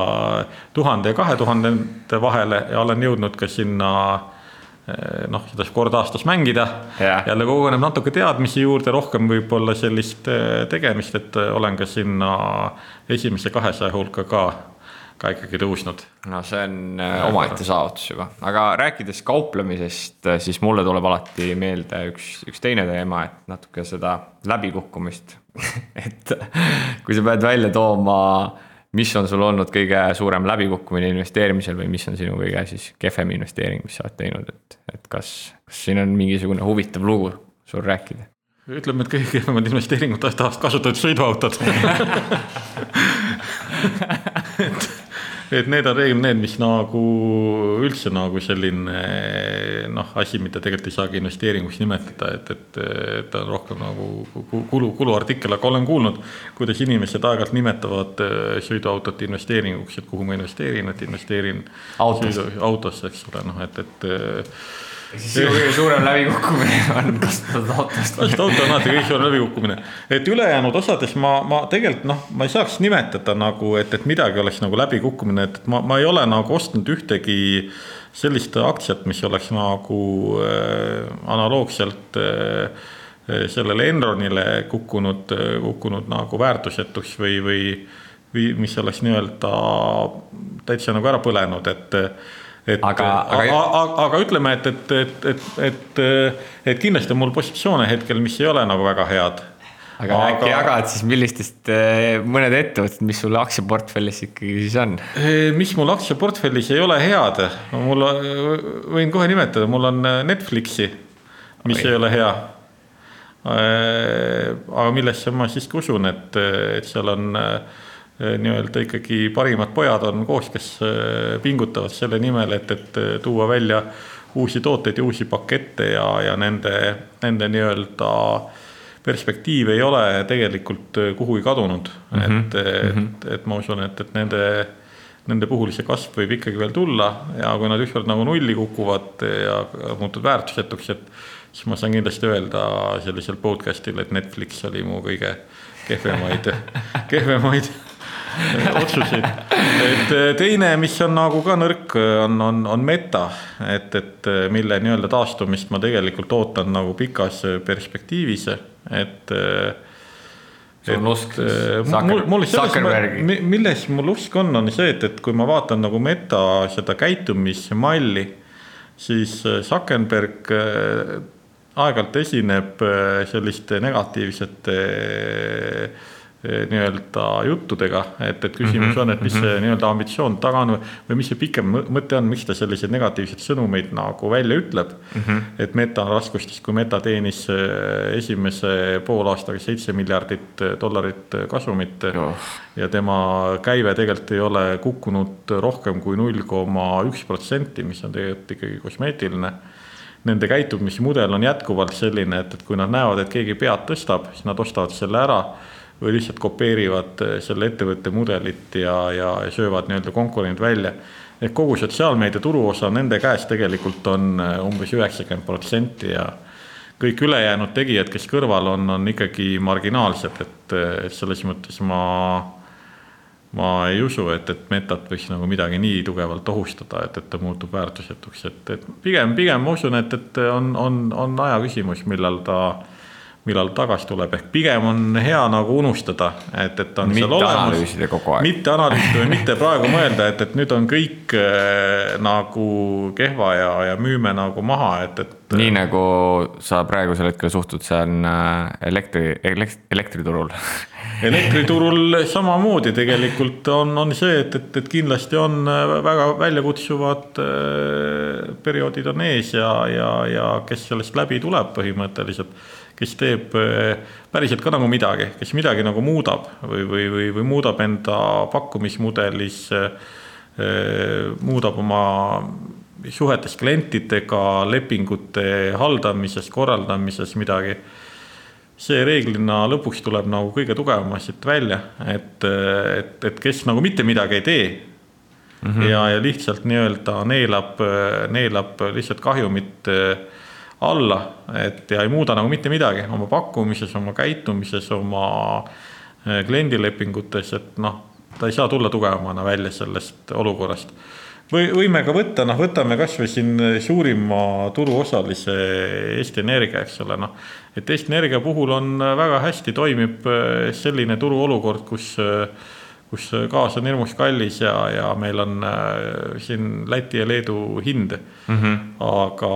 tuhande ja kahe tuhandete vahele ja olen jõudnud ka sinna eh, noh, seda kord aastas mängida. Yeah.. jälle koguneb natuke teadmisi juurde, rohkem võib-olla sellist eh, tegemist, et olen ka sinna esimese kahesaja hulka ka, ka ikkagi tõusnud. no see on eh, omaette saavutus juba, aga rääkides kauplemisest, siis mulle tuleb alati meelde üks, üks teine teema, et natuke seda läbikukkumist. [LAUGHS] Et kui sa pead välja tooma mis on sul olnud kõige suurem läbikukkumine investeerimisel või mis on sinu kõige siis kehvem investeering, mis sa oled teinud, et, et kas, kas siin on mingisugune huvitav lugu sul rääkida? ütleme, et kõige kehvemad investeeringud tahavad kasutada sõiduautot [LAUGHS] [LAUGHS] et et need on reeglid need, mis nagu üldse nagu selline noh, asi, mida tegelikult ei saagi investeeringuks nimetada, et, et, ta on rohkem nagu kulu, kuluartikkel, aga olen kuulnud, kuidas inimesed aeg-ajalt nimetavad äh, sõiduautot investeeringuks, et kuhu ma investeerin, et investeerin autosse, autosse, eks ole, noh, et, et siis sinu kõige suurem läbikukkumine [LAUGHS] on kasutada autost. kasutada auto on alati kõige suurem läbikukkumine, et ülejäänud osades ma, ma tegelikult noh, ma ei saaks nimetada nagu, et, et midagi oleks nagu läbikukkumine, et ma, ma ei ole nagu ostnud ühtegi sellist aktsiat, mis oleks nagu äh, analoogselt äh, sellele Enronile kukkunud, kukkunud nagu väärtusetuks või, või, või mis oleks nii-öelda täitsa nagu ära põlenud, et et aga, aga, aga, aga ütleme, et, et, et, et, et, et kindlasti on mul positsioone hetkel, mis ei ole nagu väga head. aga, äkki jagad siis, millistest eh, mõned ettevõtted, mis sul aktsiaportfellis ikkagi siis on? Eh, mis mul aktsiaportfellis ei ole head, mul, võin kohe nimetada, mul on Netflixi, mis Oi. ei ole hea. Aga millesse ma siiski usun, et, et seal on äh, Äh, nii-öelda ikkagi parimad pojad on koos, kes äh, pingutavad selle nimel, et, et äh, tuua välja uusi tooteid ja uusi pakette ja, ja nende, nende nii-öelda perspektiiv ei ole tegelikult kuhugi kadunud mm. -hmm. et, et, mhm. et ma usun, et, et nende, nende puhul see kasv võib ikkagi veel tulla ja kui nad ükskord nagu nulli kukuvad ja muutuvad väärtusetuks, et siis ma saan kindlasti öelda sellisel podcast'il, et Netflix oli mu kõige kehvemaid [LAUGHS] kehvemaid [LAUGHS] otsuseid. et eh, teine, mis on nagu ka nõrk, on, on, on meta, et, et eh, mille nii-öelda taastumist ma tegelikult ootan nagu pikas perspektiivis, et. sul on usk selles, milles mul usk on, on see, et, et kui ma vaatan nagu meta seda käitumismalli, siis Zuckerberg aeg-ajalt esineb selliste negatiivsete Eh, nii-öelda juttudega, et, et küsimus mm -hmm, on, et mis mm -hmm. see nii-öelda ambitsioon taga on või mis see pikem mõte on, miks ta selliseid negatiivseid sõnumeid nagu välja ütleb mm. -hmm. et Meta on raskustes, kui Meta teenis eh, esimese poolaastaga seitse miljardit eh, dollarit kasumit oh. ja tema käive tegelikult ei ole kukkunud rohkem kui null koma üks protsenti, mis on tegelikult ikkagi kosmeetiline nende käitumismudel on jätkuvalt selline, et, et kui nad näevad, et keegi pead tõstab, siis nad ostavad selle ära või lihtsalt kopeerivad äh, selle ettevõtte mudelit ja, ja söövad nii-öelda konkurendid välja. ehk kogu sotsiaalmeedia turuosa nende käes tegelikult on äh, umbes üheksakümmend protsenti ja kõik ülejäänud tegijad, kes kõrval on, on ikkagi marginaalsed, et, äh, et selles mõttes ma, ma ei usu, et, et metat võiks nagu midagi nii tugevalt ohustada, et, et ta muutub väärtusetuks, et, et pigem, pigem ma usun, et, et on, on, on aja küsimus, millal ta millal tagasi tuleb, ehk pigem on hea nagu unustada, et, et on mitte seal olemas. analüüsida kogu aeg. mitte analüüsida või mitte praegu mõelda, et, et nüüd on kõik äh, nagu kehva ja, ja müüme nagu maha, et, et. nii nagu sa praegusel hetkel suhtud, see on äh, elektri, elektri, elektriturul [LAUGHS] elektriturul samamoodi tegelikult on, on see, et, et, et kindlasti on äh, väga väljakutsuvad äh, perioodid on ees ja, ja, ja kes sellest läbi tuleb põhimõtteliselt kes teeb eh, päriselt ka nagu midagi, kes midagi nagu muudab või, või, või, või muudab enda pakkumismudelis, eh, muudab oma suhetes klientidega, lepingute haldamises, korraldamises midagi. see reeglina lõpuks tuleb nagu kõige tugevamast siit välja, et, et, et kes nagu mitte midagi ei tee mm. -hmm. ja, ja lihtsalt nii-öelda neelab, neelab lihtsalt kahjumit alla, et ja ei muuda nagu mitte midagi oma pakkumises, oma käitumises, oma eh, kliendilepingutes, et noh, ta ei saa tulla tugevamana välja sellest olukorrast. või võime ka võtta, noh, võtame kasvõi siin suurima turuosalise Eesti Energia, eks ole, noh. et Eesti Energia puhul on väga hästi toimib selline turuolukord, kus kus gaas on hirmus kallis ja, ja meil on äh, siin Läti ja Leedu hind mm. -hmm. aga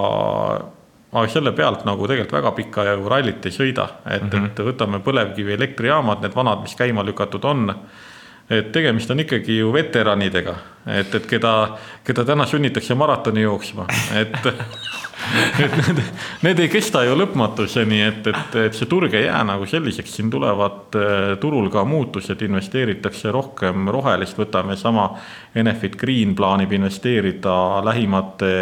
aga selle pealt nagu tegelikult väga pikka ju rallit ei sõida, et mm, -hmm. et võtame põlevkivielektrijaamad, need vanad, mis käima lükatud on. et tegemist on ikkagi ju veteranidega, et, et keda, keda täna sunnitakse maratoni jooksma, et [LAUGHS] et need, need ei kesta ju lõpmatuseni, et, et, et see turg ei jää nagu selliseks, siin tulevad äh, turul ka muutused, investeeritakse rohkem rohelist, võtame sama Enefit Green plaanib investeerida lähimate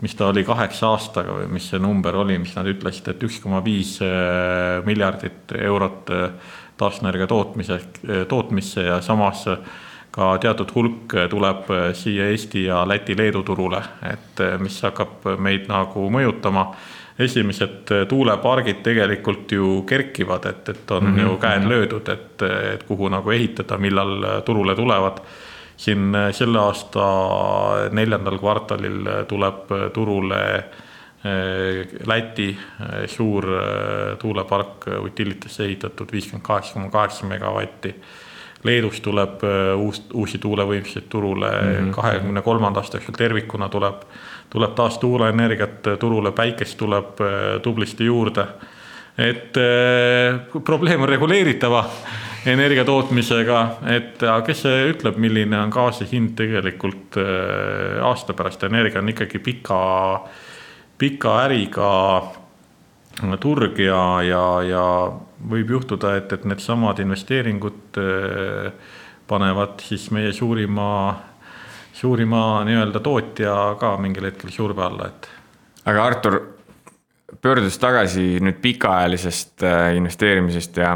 mis ta oli kaheksa aastaga või mis see number oli, mis nad ütlesid, et üks koma viis äh, miljardit eurot äh, taastuvenergia tootmise, äh, tootmisse ja samas ka teatud hulk tuleb siia Eesti ja Läti-Leedu turule, et mis hakkab meid nagu mõjutama. esimesed tuulepargid tegelikult ju kerkivad, et, et on mm -hmm. ju käed löödud, et, et kuhu nagu ehitada, millal turule tulevad siin selle aasta neljandal kvartalil tuleb turule eh, Läti eh, suur eh, tuulepark Utilitesse ehitatud viiskümmend kaheksa koma kaheksa megavatti. Leedus tuleb uus, uusi tuulevõimsuseid turule mhm. kahekümne kolmanda aasta jooksul tervikuna tuleb, tuleb taas tuuleenergiat turule, päikest tuleb tublisti juurde. et probleem on reguleeritava energia tootmisega, et kes see ütleb, milline on gaasi hind tegelikult äh, aasta pärast, energia on ikkagi pika, pika äriga turg ja, ja, ja võib juhtuda, et, et needsamad investeeringud äh, panevad siis meie suurima, suurima nii-öelda tootja ka mingil hetkel surve alla, et. aga Artur, pöördudes tagasi nüüd pikaajalisest äh, investeerimisest ja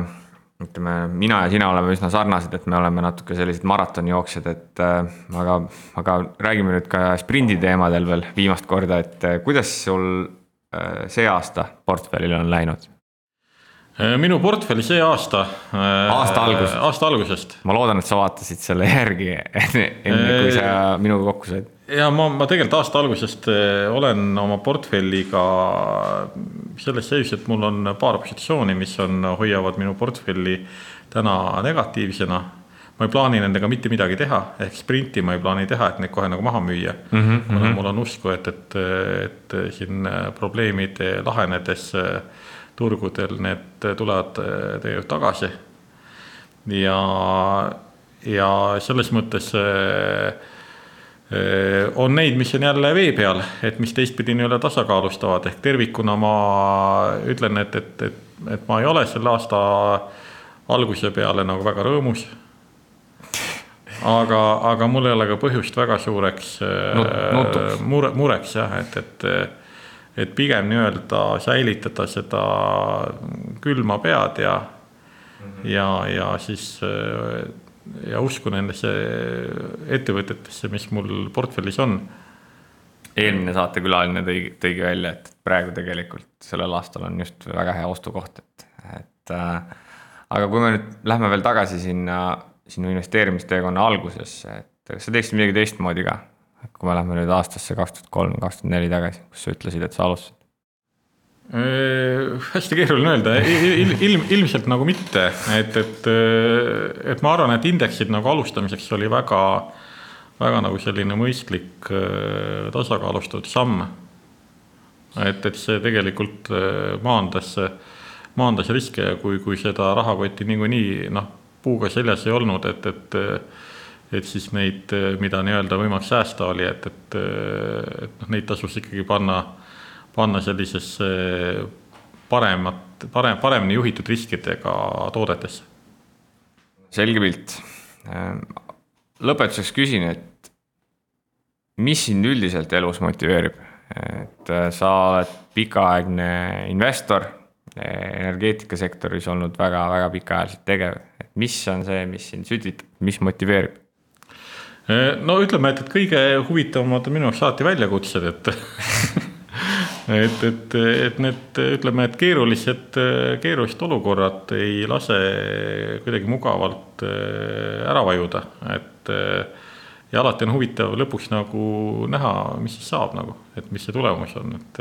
ütleme, mina ja sina oleme üsna sarnased, et me oleme natuke sellised maratonijooksjad, et äh, aga, aga räägime nüüd ka sprindi teemadel veel viimast korda, et äh, kuidas sul äh, see aasta portfellil on läinud? Minu portfelli see aasta. aasta algusest. aasta algusest. ma loodan, et sa vaatasid selle järgi [LAUGHS] enne, kui sa minuga kokku said ja ma, ma tegelikult aasta algusest olen oma portfelliga selles seisus, et mul on paar positsiooni, mis on, hoiavad minu portfelli täna negatiivsena. ma ei plaani nendega mitte midagi teha, ehk sprinti ma ei plaani teha, et neid kohe nagu maha müüa mm. -hmm. kuna mul on usku, et, et, et siin probleemide lahenedes turgudel need tulevad tegelikult tagasi. ja, ja selles mõttes on neid, mis on jälle vee peal, et mis teistpidi nii-öelda tasakaalustavad, ehk tervikuna ma ütlen, et, et, et, et ma ei ole selle aasta alguse peale nagu väga rõõmus. aga, aga mul ei ole ka põhjust väga suureks Nut, mure, mureks jah, et, et, et pigem nii-öelda säilitada seda külma pead ja mm, -hmm. ja, ja siis ja usku nendesse ettevõtetesse, mis mul portfellis on. eelmine saatekülaline tõi, tõigi välja, et praegu tegelikult sellel aastal on just väga hea ostukoht, et, et äh, aga kui me nüüd lähme veel tagasi sinna sinu investeerimisteekonna algusesse, et kas sa teeksid midagi teistmoodi ka? Kui me läheme nüüd aastasse kaks tuhat kolm, kaks tuhat neli tagasi, kus sa ütlesid, et sa alustasid? Äh, hästi keeruline öelda, ilm, ilm, ilmselt nagu mitte, et, et, et ma arvan, et indeksid nagu alustamiseks oli väga, väga nagu selline mõistlik äh, tasakaalustatud samm. et, et see tegelikult äh, maandas, maandas riske kui, kui seda rahakotti niikuinii noh, puuga seljas ei olnud, et, et et siis neid, mida nii-öelda võimalik säästa oli, et, et, et noh, neid tasus ikkagi panna panna sellisesse paremat, parem, paremini juhitud riskidega toodetesse. selge pilt. lõpetuseks küsin, et mis sind üldiselt elus motiveerib, et sa oled pikaaegne investor, energeetikasektoris olnud väga-väga pikaajaliselt tegev, et mis on see, mis sind sütitab, mis motiveerib? No ütleme, et, et kõige huvitavamad on minu jaoks alati väljakutsed, et [LAUGHS] et, et, et need ütleme, et keerulised, keerulised olukorrad ei lase kuidagi mugavalt äh, ära vajuda, et. Äh, ja alati on huvitav lõpuks nagu näha, mis siis saab nagu, et mis see tulemus on, et.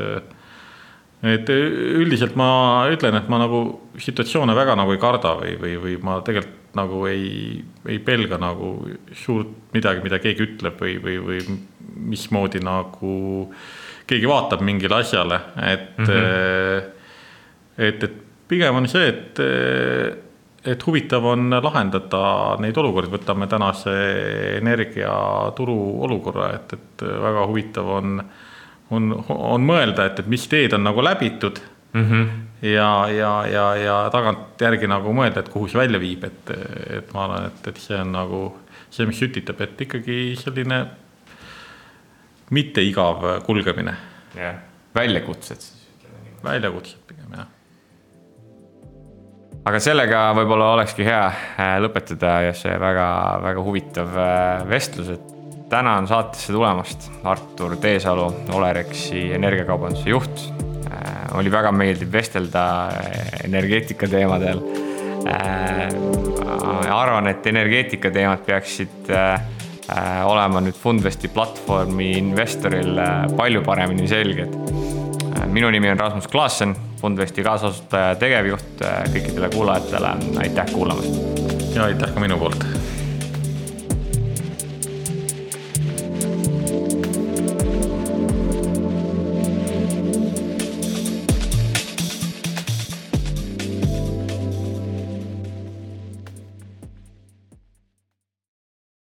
et üldiselt ma ütlen, et ma nagu situatsioone väga nagu ei karda või, või, või ma tegelikult nagu ei, ei pelga nagu suurt midagi, mida keegi ütleb või, või, või mismoodi nagu keegi vaatab mingile asjale, et mm, -hmm. et, et pigem on see, et, et huvitav on lahendada neid olukordi, võtame tänase energiaturu olukorra, et, et väga huvitav on, on, on mõelda, et, et mis teed on nagu läbitud mm. -hmm. Ja, ja, ja, ja tagantjärgi nagu mõelda, et kuhu see välja viib, et, et ma arvan, et, et see on nagu see, mis sütitab, et ikkagi selline mitte igav kulgemine. jah, väljakutsed siis. väljakutsed pigem jah. aga sellega võib-olla olekski hea äh, lõpetada ja see väga-väga huvitav äh, vestlus, et tänan saatesse tulemast, Artur Teesalu, Olerexi energiakaubanduse juht. Oli väga meeldiv vestelda energeetika teemadel. arvan, et energeetika teemad peaksid olema nüüd Fundvesti platvormi investoril palju paremini selged. minu nimi on Rasmus Klaassen Fundvesti kaasasutaja, tegevjuht kõikidele kuulajatele, aitäh kuulamast! ja aitäh ka minu poolt!